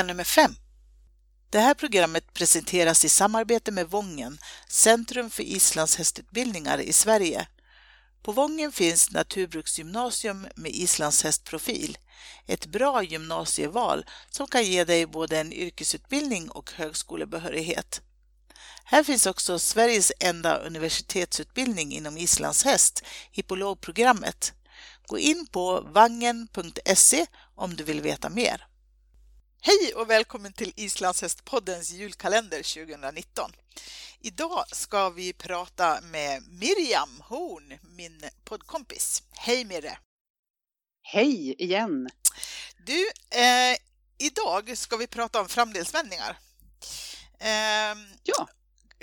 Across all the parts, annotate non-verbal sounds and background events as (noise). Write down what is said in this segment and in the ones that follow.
vecka nummer fem. Det här programmet presenteras i samarbete med Vången, Centrum för islandshästutbildningar i Sverige. På Vången finns Naturbruksgymnasium med islandshästprofil, ett bra gymnasieval som kan ge dig både en yrkesutbildning och högskolebehörighet. Här finns också Sveriges enda universitetsutbildning inom islandshäst, hippologprogrammet. Gå in på vangen.se om du vill veta mer. Hej och välkommen till Islandshästpoddens julkalender 2019. Idag ska vi prata med Miriam Horn, min poddkompis. Hej Mirre! Hej igen! Du, eh, idag ska vi prata om framdelsvändningar. Eh, ja.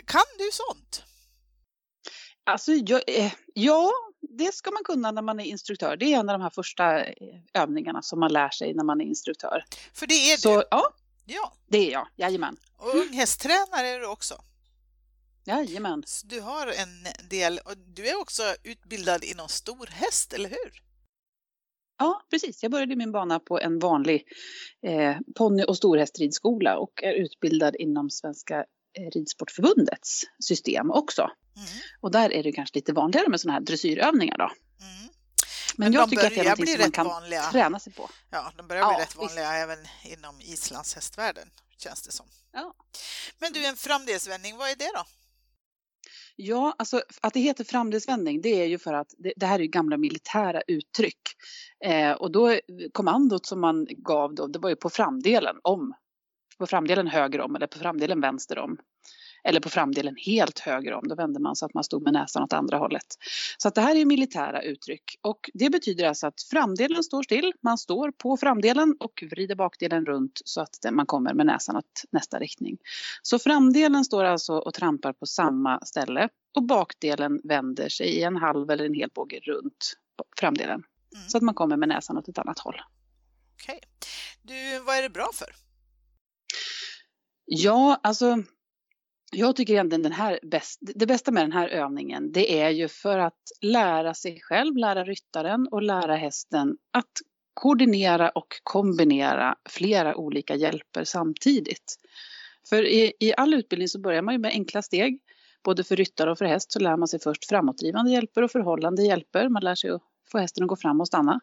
Kan du sånt? Alltså, jag, eh, ja, det ska man kunna när man är instruktör. Det är en av de här första eh, övningarna som man lär sig när man är instruktör. För det är Så, du? Ja, Ja. det är jag. Jajamän. Och unghästtränare är du också? Jajamän. Så du har en del, och du är också utbildad inom storhäst, eller hur? Ja, precis. Jag började min bana på en vanlig eh, ponny och storhästridskola och är utbildad inom Svenska eh, Ridsportförbundets system också. Mm. Och där är det kanske lite vanligare med sådana här dressyrövningar då. Mm. Men, Men jag tycker att det är någonting som man kan vanliga. träna sig på. Ja, de börjar bli Ja, rätt visst. vanliga även inom islandshästvärlden, känns det som. Ja. Men du, en framdelsvändning, vad är det då? Ja, alltså att det heter framdelsvändning det är ju för att det, det här är ju gamla militära uttryck. Eh, och då kommandot som man gav då, det var ju på framdelen om. På framdelen höger om eller på framdelen vänster om. Eller på framdelen helt höger om, då vände man så att man stod med näsan åt andra hållet. Så att det här är militära uttryck och det betyder alltså att framdelen står still, man står på framdelen och vrider bakdelen runt så att man kommer med näsan åt nästa riktning. Så framdelen står alltså och trampar på samma ställe och bakdelen vänder sig i en halv eller en hel båge runt framdelen. Mm. Så att man kommer med näsan åt ett annat håll. Okej. Du, vad är det bra för? Ja, alltså jag tycker egentligen den här bäst, det bästa med den här övningen det är ju för att lära sig själv, lära ryttaren och lära hästen att koordinera och kombinera flera olika hjälper samtidigt. För i, i all utbildning så börjar man ju med enkla steg. Både för ryttare och för häst så lär man sig först framåtdrivande hjälper och förhållande hjälper. Man lär sig att få hästen att gå fram och stanna.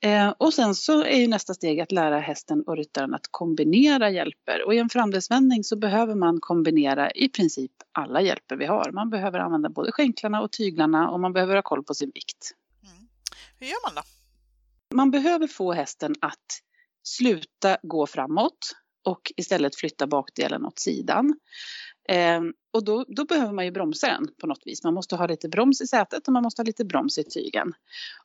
Eh, och sen så är ju nästa steg att lära hästen och ryttaren att kombinera hjälper. Och i en framdelsvändning så behöver man kombinera i princip alla hjälper vi har. Man behöver använda både skänklarna och tyglarna och man behöver ha koll på sin vikt. Mm. Hur gör man då? Man behöver få hästen att sluta gå framåt och istället flytta bakdelen åt sidan. Eh, och då, då behöver man ju bromsa den på något vis. Man måste ha lite broms i sätet och man måste ha lite broms i tygen.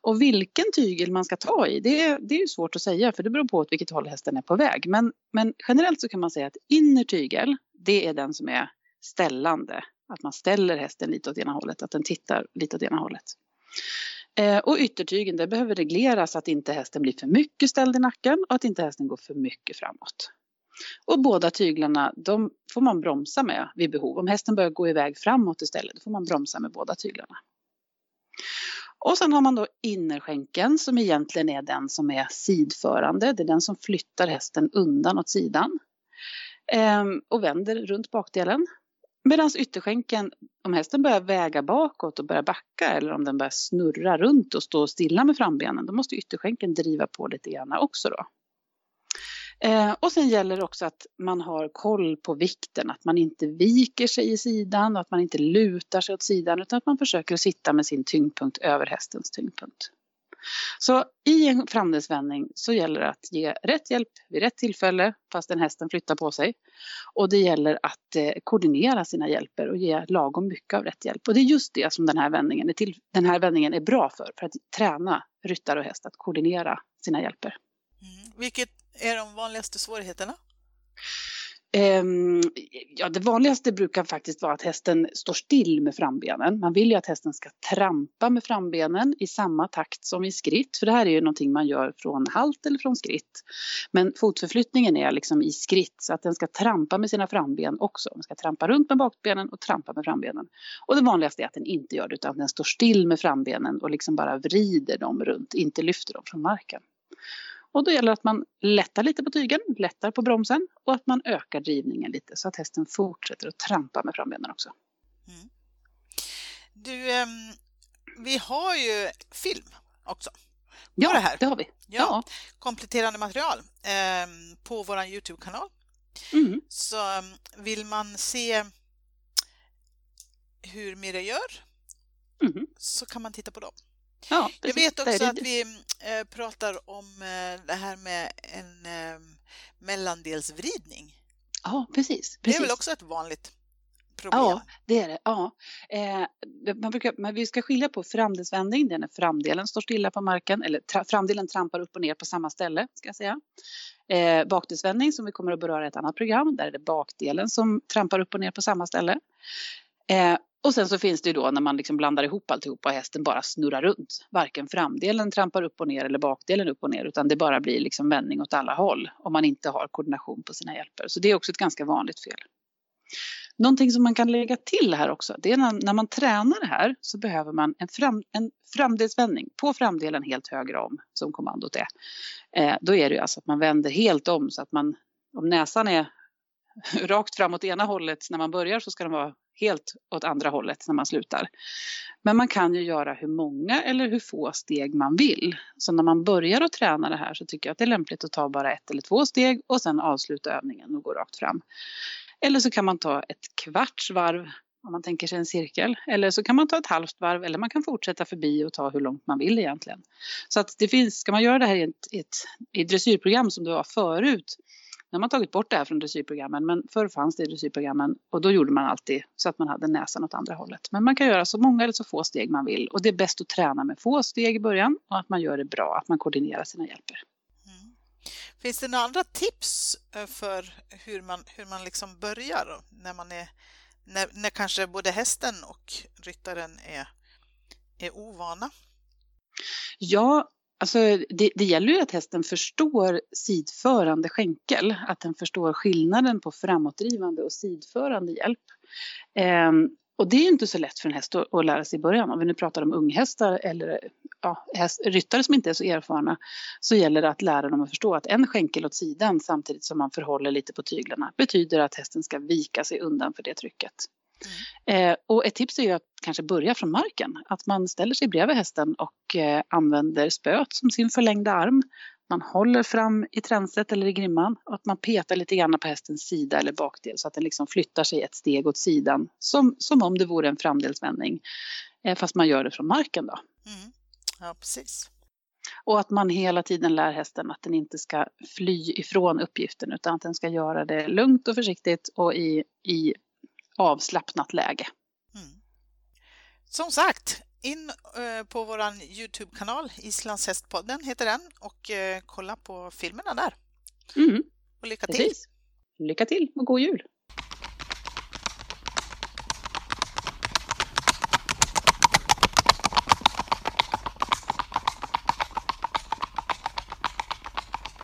Och vilken tygel man ska ta i, det, är- det är ju svårt att säga för det beror på åt vilket håll hästen är på väg. Men, men generellt så kan man säga att inner tygel, det är den som är ställande. Att man ställer hästen lite åt ena hållet, att den tittar lite åt ena hållet. Eh, och yttertygen, det behöver regleras så att inte hästen blir för mycket ställd i nacken och att inte hästen går för mycket framåt. Och båda tyglarna, de får man bromsa med vid behov. Om hästen börjar gå iväg framåt istället, då får man bromsa med båda tyglarna. Och sen har man då innerskänken som egentligen är den som är sidförande. Det är den som flyttar hästen undan åt sidan. Ehm, och vänder runt bakdelen. Medan ytterskänken, om hästen börjar väga bakåt och börjar backa eller om den börjar snurra runt och stå stilla med frambenen, då måste ytterskänken driva på lite grann också då. Eh, och sen gäller det också att man har koll på vikten, att man inte viker sig i sidan och att man inte lutar sig åt sidan utan att man försöker sitta med sin tyngdpunkt över hästens tyngdpunkt. Så i en framdelsvändning så gäller det att ge rätt hjälp vid rätt tillfälle fastän hästen flyttar på sig. Och det gäller att eh, koordinera sina hjälper och ge lagom mycket av rätt hjälp. Och det är just det som den här vändningen är, till, den här vändningen är bra för, för att träna ryttare och häst att koordinera sina hjälper. Mm. Vilket är de vanligaste svårigheterna? Ehm, ja, det vanligaste brukar faktiskt vara att hästen står still med frambenen. Man vill ju att hästen ska trampa med frambenen i samma takt som i skritt. För det här är ju någonting man gör från halt eller från skritt. Men fotförflyttningen är liksom i skritt så att den ska trampa med sina framben också. Den ska trampa runt med bakbenen och trampa med frambenen. Och det vanligaste är att den inte gör det utan den står still med frambenen och liksom bara vrider dem runt, inte lyfter dem från marken. Och då gäller det att man lättar lite på tygen, lättar på bromsen och att man ökar drivningen lite så att hästen fortsätter att trampa med frambenen också. Mm. Du, um, vi har ju film också. Ja, det, här. det har vi. Ja, ja. Kompletterande material um, på vår Youtube-kanal. Mm. Så um, vill man se hur Mira gör mm. så kan man titta på dem. Ja, Jag vet också att vi äh, pratar om äh, det här med en äh, mellandelsvridning. Ja, precis, precis. Det är väl också ett vanligt problem? Ja, det är det. Ja. Eh, man brukar, men vi ska skilja på framdelsvändning, det är när framdelen står stilla på marken, eller tra, framdelen trampar upp och ner på samma ställe, ska jag säga. Eh, bakdelsvändning som vi kommer att beröra i ett annat program, där är det bakdelen som trampar upp och ner på samma ställe. Eh, och sen så finns det ju då när man liksom blandar ihop alltihopa och hästen bara snurrar runt. Varken framdelen trampar upp och ner eller bakdelen upp och ner utan det bara blir liksom vändning åt alla håll om man inte har koordination på sina hjälper. Så det är också ett ganska vanligt fel. Någonting som man kan lägga till här också, det är när, när man tränar det här så behöver man en, fram, en framdelsvändning på framdelen helt höger om som kommandot är. Eh, då är det alltså att man vänder helt om så att man, om näsan är (laughs) rakt fram åt ena hållet när man börjar så ska den vara helt åt andra hållet när man slutar. Men man kan ju göra hur många eller hur få steg man vill. Så när man börjar att träna det här så tycker jag att det är lämpligt att ta bara ett eller två steg och sen avsluta övningen och gå rakt fram. Eller så kan man ta ett kvarts varv om man tänker sig en cirkel. Eller så kan man ta ett halvt varv eller man kan fortsätta förbi och ta hur långt man vill egentligen. Så att det finns, ska man göra det här i ett, ett, ett dressyrprogram som det var förut nu har man tagit bort det här från dressyrprogrammen men förr fanns det i dressyrprogrammen och då gjorde man alltid så att man hade näsan åt andra hållet. Men man kan göra så många eller så få steg man vill och det är bäst att träna med få steg i början och att man gör det bra, att man koordinerar sina hjälper. Mm. Finns det några andra tips eh, för hur man, hur man liksom börjar när man är när, när kanske både hästen och ryttaren är, är ovana? Ja, Alltså, det, det, gäller ju att hästen förstår sidförande skänkel, att den förstår skillnaden på framåtdrivande och sidförande hjälp. Ehm, och det är inte så lätt för en häst att, att, lära sig i början. Om vi nu pratar om unghästar eller ja, häst, ryttare som inte är så erfarna så gäller det att lära dem att förstå att en skänkel åt sidan samtidigt som man förhåller lite på tyglarna betyder att hästen ska vika sig undan för det trycket. Mm. Eh, och ett tips är ju att kanske börja från marken. Att man ställer sig bredvid hästen och eh, använder spöet som sin förlängda arm. Man håller fram i tränset eller i grimman och att man petar lite grann på hästens sida eller bakdel så att den liksom flyttar sig ett steg åt sidan som, som om det vore en framdelsvändning. Eh, fast man gör det från marken då. Mm. Ja, precis. Och att man hela tiden lär hästen att den inte ska fly ifrån uppgiften utan att den ska göra det lugnt och försiktigt och i, i avslappnat läge. Mm. Som sagt, in eh, på vår Youtube-kanal, Islandshästpodden heter den, och eh, kolla på filmerna där. Mm. Och lycka till! Precis. Lycka till och god jul!